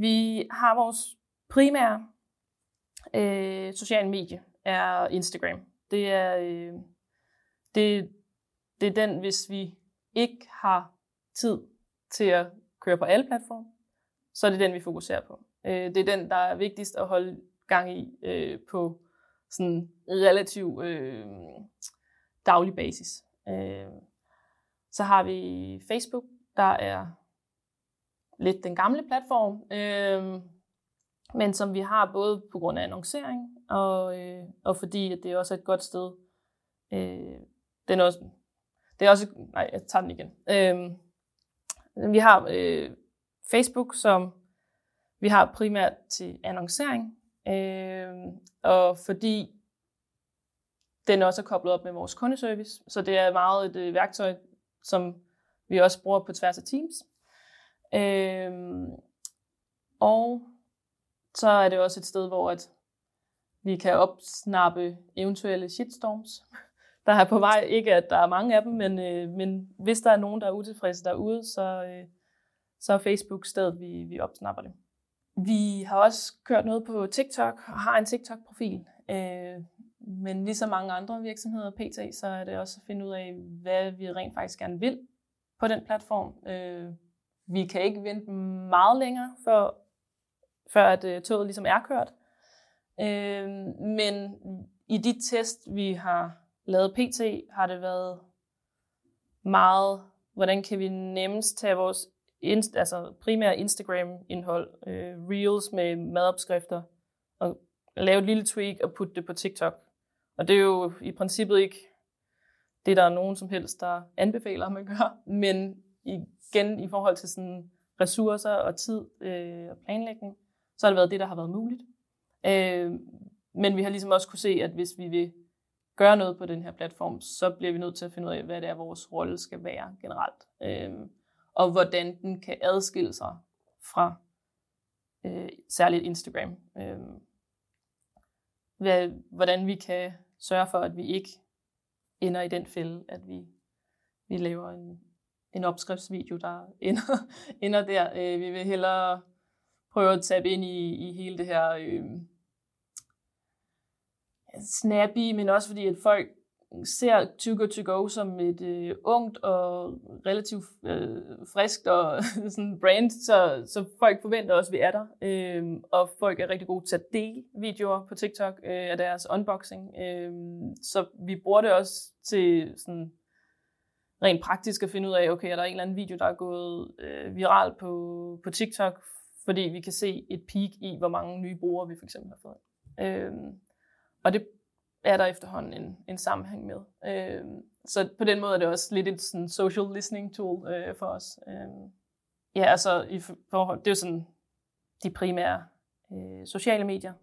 Vi har vores primære øh, sociale medie er Instagram. Det er, øh, det, det er den, hvis vi ikke har tid til at køre på alle platforme, så er det den, vi fokuserer på. Øh, det er den, der er vigtigst at holde gang i øh, på sådan relativ øh, daglig basis. Øh, så har vi Facebook, der er lidt den gamle platform, øh, men som vi har både på grund af annoncering og, øh, og fordi at det er også et godt sted. Øh, det er også, det er også, nej, jeg tager den igen. Øh, vi har øh, Facebook, som vi har primært til annoncering, øh, og fordi den også er koblet op med vores kundeservice, så det er meget et øh, værktøj, som vi også bruger på tværs af Teams. Øhm, og så er det også et sted, hvor at vi kan opsnappe eventuelle shitstorms. Der er på vej, ikke at der er mange af dem, men, øh, men hvis der er nogen, der er utilfredse derude, så, øh, så er Facebook stedet, vi, vi opsnapper det. Vi har også kørt noget på TikTok og har en TikTok-profil. Øh, men ligesom mange andre virksomheder PT, så er det også at finde ud af, hvad vi rent faktisk gerne vil på den platform. Øh, vi kan ikke vente meget længere, før, før at øh, toget ligesom er kørt. Øh, men i de test, vi har lavet PT, har det været meget, hvordan kan vi nemmest tage vores inst, altså primære Instagram-indhold, øh, reels med madopskrifter, og lave et lille tweak og putte det på TikTok. Og det er jo i princippet ikke det, der er nogen som helst, der anbefaler, at man gør. Men igen i forhold til sådan ressourcer og tid øh, og planlægning, så har det været det, der har været muligt. Øh, men vi har ligesom også kunne se, at hvis vi vil gøre noget på den her platform, så bliver vi nødt til at finde ud af, hvad det er, vores rolle skal være generelt. Øh, og hvordan den kan adskille sig fra øh, særligt Instagram. Øh, hvad, hvordan vi kan sørge for, at vi ikke ender i den fælde, at vi, vi laver en, en opskriftsvideo, der ender, ender der. Øh, vi vil hellere prøve at tabe ind i, i hele det her øh, snappy, men også fordi, at folk ser Too To Go som et øh, ungt og relativt øh, friskt og sådan brand, så, så folk forventer også, at vi er der. Øh, og folk er rigtig gode til at dele videoer på TikTok øh, af deres unboxing. Øh, så vi bruger det også til sådan rent praktisk at finde ud af, okay, er der en eller anden video, der er gået øh, viral på, på TikTok, fordi vi kan se et peak i, hvor mange nye brugere vi for eksempel har fået. Øh, og det er der efterhånden en, en sammenhæng med. Øh, så på den måde er det også lidt et sådan social listening tool øh, for os. Øh, ja, altså i forhold, det er jo sådan de primære øh, sociale medier.